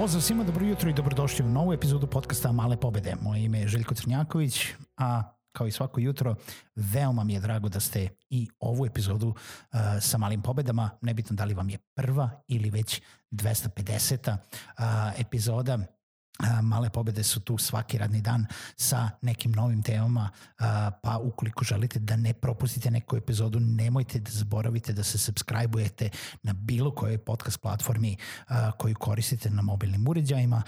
Pozdrav svima, dobro jutro i dobrodošli u novu epizodu podcasta Male pobede. Moje ime je Željko Crnjaković, a kao i svako jutro, veoma mi je drago da ste i ovu epizodu uh, sa malim pobedama, nebitno da li vam je prva ili već 250. Uh, epizoda, Male pobede su tu svaki radni dan sa nekim novim temama, pa ukoliko želite da ne propustite neku epizodu, nemojte da zaboravite da se subscribe-ujete na bilo kojoj podcast platformi koju koristite na mobilnim uređajima,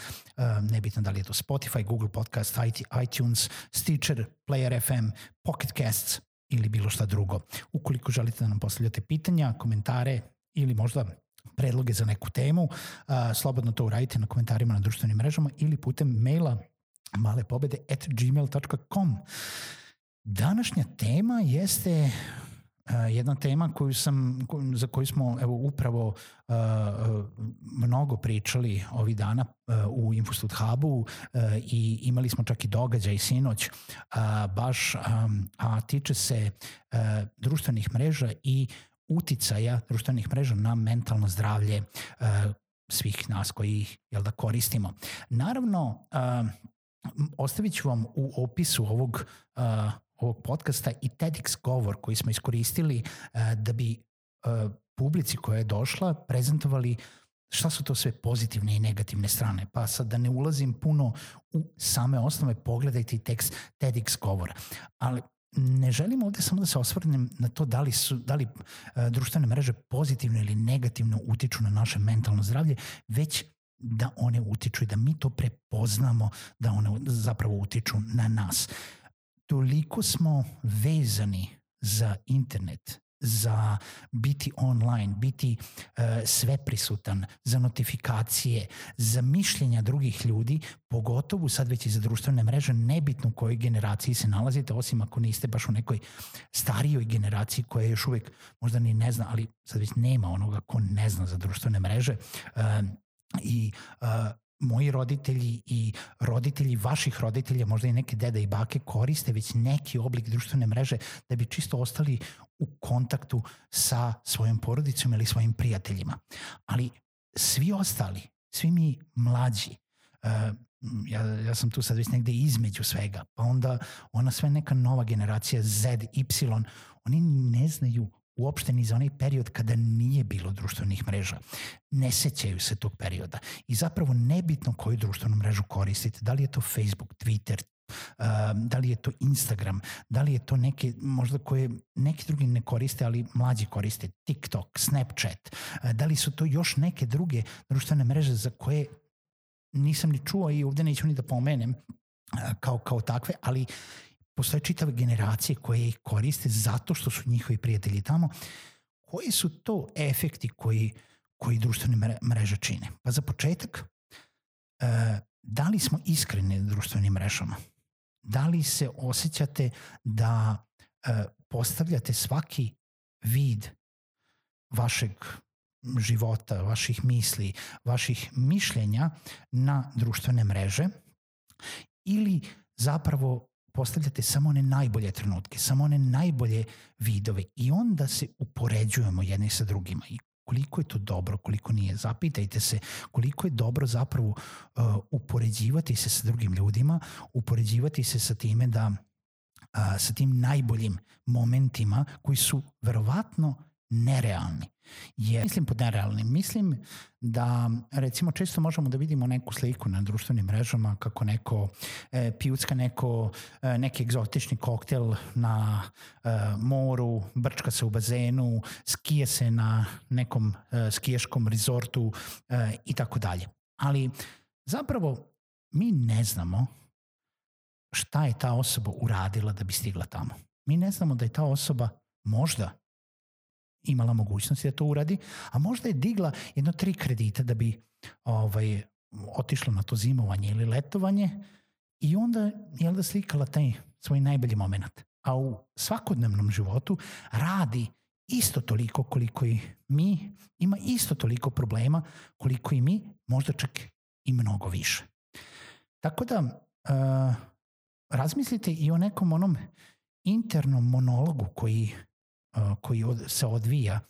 nebitno da li je to Spotify, Google Podcast, iTunes, Stitcher, Player FM, Pocket Casts ili bilo šta drugo. Ukoliko želite da nam postavljate pitanja, komentare ili možda predloge za neku temu, a, slobodno to uradite na komentarima na društvenim mrežama ili putem maila malepobede at gmail.com. Današnja tema jeste jedna tema koju sam, za koju smo evo, upravo uh, mnogo pričali ovih dana u Infostud Hubu uh, i imali smo čak i događaj sinoć, baš, um, a tiče se društvenih mreža i uticaja društvenih mreža na mentalno zdravlje uh, svih nas koji ih jel da, koristimo. Naravno, uh, ostavit ću vam u opisu ovog, uh, ovog podcasta i TEDx govor koji smo iskoristili da bi publici koja je došla prezentovali šta su to sve pozitivne i negativne strane. Pa sad da ne ulazim puno u same osnove, pogledajte i tekst TEDx govora. Ali ne želim ovde samo da se osvrnem na to da li su da li uh, društvene mreže pozitivno ili negativno utiču na naše mentalno zdravlje, već da one utiču i da mi to prepoznamo da one zapravo utiču na nas. Toliko smo vezani za internet za biti online, biti uh, sveprisutan, za notifikacije, za mišljenja drugih ljudi, pogotovo sad već i za društvene mreže, nebitno u kojoj generaciji se nalazite, osim ako niste baš u nekoj starijoj generaciji koja još uvek možda ni ne zna, ali sad već nema onoga ko ne zna za društvene mreže. Uh, I uh, moji roditelji i roditelji vaših roditelja, možda i neke deda i bake koriste već neki oblik društvene mreže da bi čisto ostali u kontaktu sa svojom porodicom ili svojim prijateljima. Ali svi ostali, svi mi mlađi, uh, ja, ja sam tu sad već negde između svega, pa onda ona sve neka nova generacija Z, Y, oni ne znaju uopšte ni za onaj period kada nije bilo društvenih mreža. Ne sećaju se tog perioda. I zapravo nebitno koju društvenu mrežu koristite, da li je to Facebook, Twitter, Uh, da li je to Instagram, da li je to neke, možda koje neki drugi ne koriste, ali mlađi koriste, TikTok, Snapchat, uh, da li su to još neke druge društvene mreže za koje nisam ni čuo i ovde neću ni da pomenem uh, kao, kao takve, ali postoje čitave generacije koje ih koriste zato što su njihovi prijatelji tamo. Koji su to efekti koji, koji društvene mreže čine? Pa za početak, da li smo iskreni na društvenim mrežama? Da li se osjećate da e, postavljate svaki vid vašeg života, vaših misli, vaših mišljenja na društvene mreže ili zapravo postavljate samo one najbolje trenutke, samo one najbolje vidove i onda se upoređujemo jedni sa drugima i koliko je to dobro, koliko nije. Zapitajte se koliko je dobro zapravo uh, upoređivati se sa drugim ljudima, upoređivati se sa time da uh, sa tim najboljim momentima koji su verovatno nerealni. Je, mislim pod nerealnim, mislim da recimo često možemo da vidimo neku sliku na društvenim mrežama kako neko e, pijucka neko, e, neki egzotični koktel na e, moru, brčka se u bazenu, skije se na nekom e, skiješkom rezortu e, i tako dalje. Ali zapravo mi ne znamo šta je ta osoba uradila da bi stigla tamo. Mi ne znamo da je ta osoba možda imala mogućnosti da to uradi, a možda je digla jedno tri kredita da bi ovaj, otišla na to zimovanje ili letovanje i onda je da slikala taj svoj najbolji moment. A u svakodnevnom životu radi isto toliko koliko i mi, ima isto toliko problema koliko i mi, možda čak i mnogo više. Tako da uh, razmislite i o nekom onom internom monologu koji koji se odvija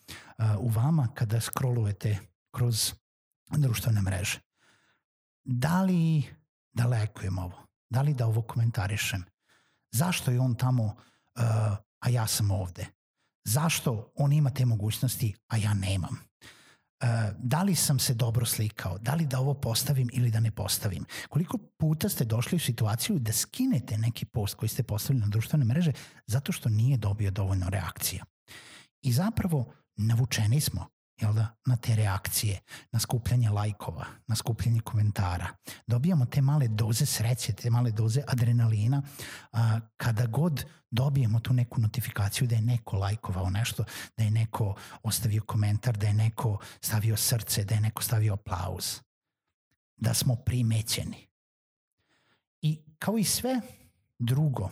u vama kada scrollujete kroz društvene mreže. Da li da lekujem ovo? Da li da ovo komentarišem? Zašto je on tamo, a ja sam ovde? Zašto on ima te mogućnosti, a ja nemam? da li sam se dobro slikao, da li da ovo postavim ili da ne postavim. Koliko puta ste došli u situaciju da skinete neki post koji ste postavili na društvene mreže zato što nije dobio dovoljno reakcija. I zapravo navučeni smo jel da, na te reakcije, na skupljanje lajkova, na skupljanje komentara. Dobijamo te male doze sreće, te male doze adrenalina a, kada god dobijemo tu neku notifikaciju da je neko lajkovao nešto, da je neko ostavio komentar, da je neko stavio srce, da je neko stavio aplauz. Da smo primećeni. I kao i sve drugo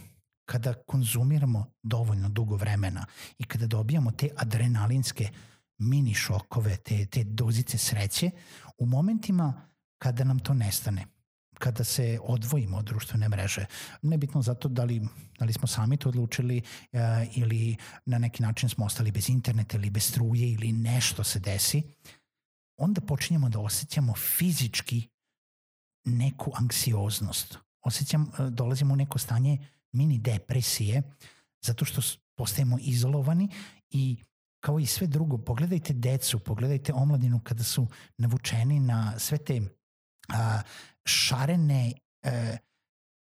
kada konzumiramo dovoljno dugo vremena i kada dobijamo te adrenalinske mini šokove, te, te dozice sreće, u momentima kada nam to nestane, kada se odvojimo od društvene mreže. Nebitno zato da li, da li smo sami to odlučili uh, ili na neki način smo ostali bez interneta ili bez struje ili nešto se desi, onda počinjemo da osjećamo fizički neku anksioznost. Osjećam, e, dolazimo u neko stanje mini depresije, zato što postajemo izolovani i kao i sve drugo, pogledajte decu, pogledajte omladinu kada su navučeni na sve te a, šarene e,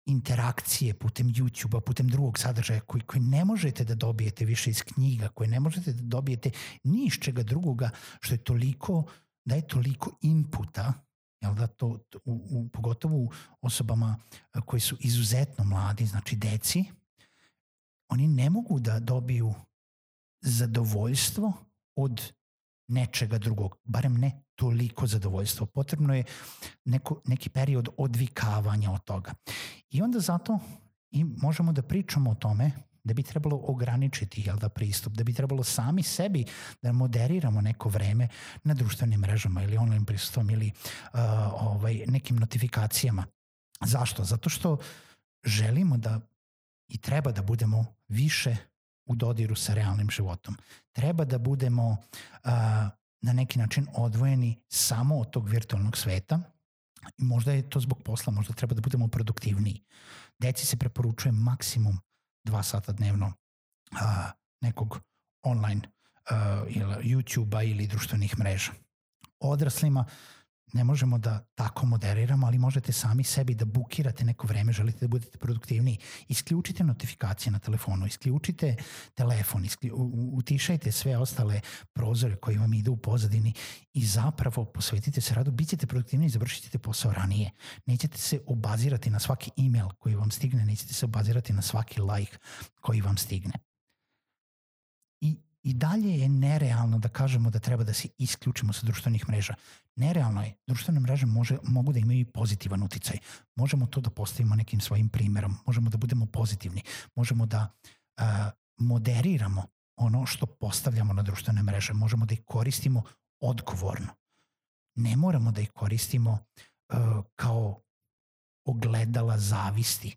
interakcije putem YouTube-a, putem drugog sadržaja koji, koji ne možete da dobijete više iz knjiga, koje ne možete da dobijete ni iz čega drugoga što je toliko, da je toliko inputa Jel da to, u, u, pogotovo u osobama koji su izuzetno mladi, znači deci, oni ne mogu da dobiju zadovoljstvo od nečega drugog, barem ne toliko zadovoljstvo. Potrebno je neko, neki period odvikavanja od toga. I onda zato i možemo da pričamo o tome da bi trebalo ograničiti jel da, pristup, da bi trebalo sami sebi da moderiramo neko vreme na društvenim mrežama ili online prisustvom ili uh, ovaj, nekim notifikacijama. Zašto? Zato što želimo da i treba da budemo više u dodiru sa realnim životom. Treba da budemo uh, na neki način odvojeni samo od tog virtualnog sveta i možda je to zbog posla, možda treba da budemo produktivniji. Deci se preporučuje maksimum dva sata dnevno a, nekog online a, ili YouTube-a ili društvenih mreža. Odraslima ne možemo da tako moderiramo, ali možete sami sebi da bukirate neko vreme, želite da budete produktivniji. Isključite notifikacije na telefonu, isključite telefon, isklju, utišajte sve ostale prozore koji vam idu u pozadini i zapravo posvetite se radu, bit ćete produktivniji i završit ćete posao ranije. Nećete se obazirati na svaki email koji vam stigne, nećete se obazirati na svaki like koji vam stigne. I i dalje je nerealno da kažemo da treba da se isključimo sa društvenih mreža. Nerealno je. Društvene mreže može, mogu da imaju pozitivan uticaj. Možemo to da postavimo nekim svojim primerom. Možemo da budemo pozitivni. Možemo da uh, moderiramo ono što postavljamo na društvene mreže. Možemo da ih koristimo odgovorno. Ne moramo da ih koristimo uh, kao ogledala zavisti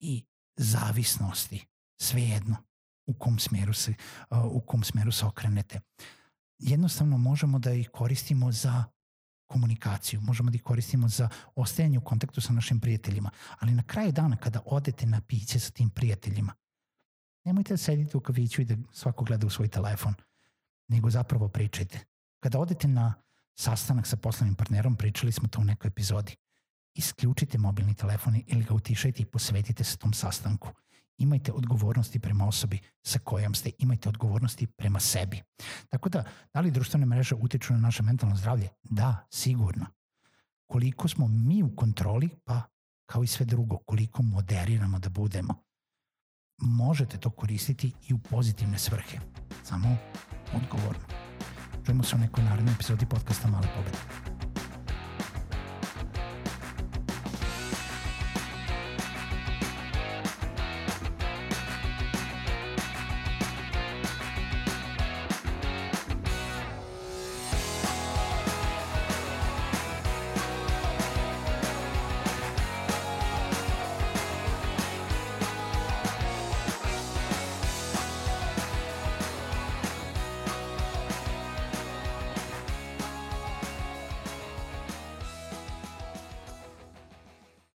i zavisnosti. Svejedno u kom smeru se, u kom smeru se okrenete. Jednostavno možemo da ih koristimo za komunikaciju, možemo da ih koristimo za ostajanje u kontaktu sa našim prijateljima, ali na kraju dana kada odete na piće sa tim prijateljima, nemojte da sedite u kaviću i da svako gleda u svoj telefon. nego zapravo pričajte. Kada odete na sastanak sa poslovnim partnerom, pričali smo to u nekoj epizodi, isključite mobilni telefon ili ga utišajte i posvetite se tom sastanku. Imajte odgovornosti prema osobi sa kojom ste, imajte odgovornosti prema sebi. Tako da, da li društvene mreže utiču na naše mentalno zdravlje? Da, sigurno. Koliko smo mi u kontroli, pa kao i sve drugo, koliko moderiramo da budemo. Možete to koristiti i u pozitivne svrhe, samo odgovorno. Čujemo se u nekoj narednoj epizodi podcasta Male pobede.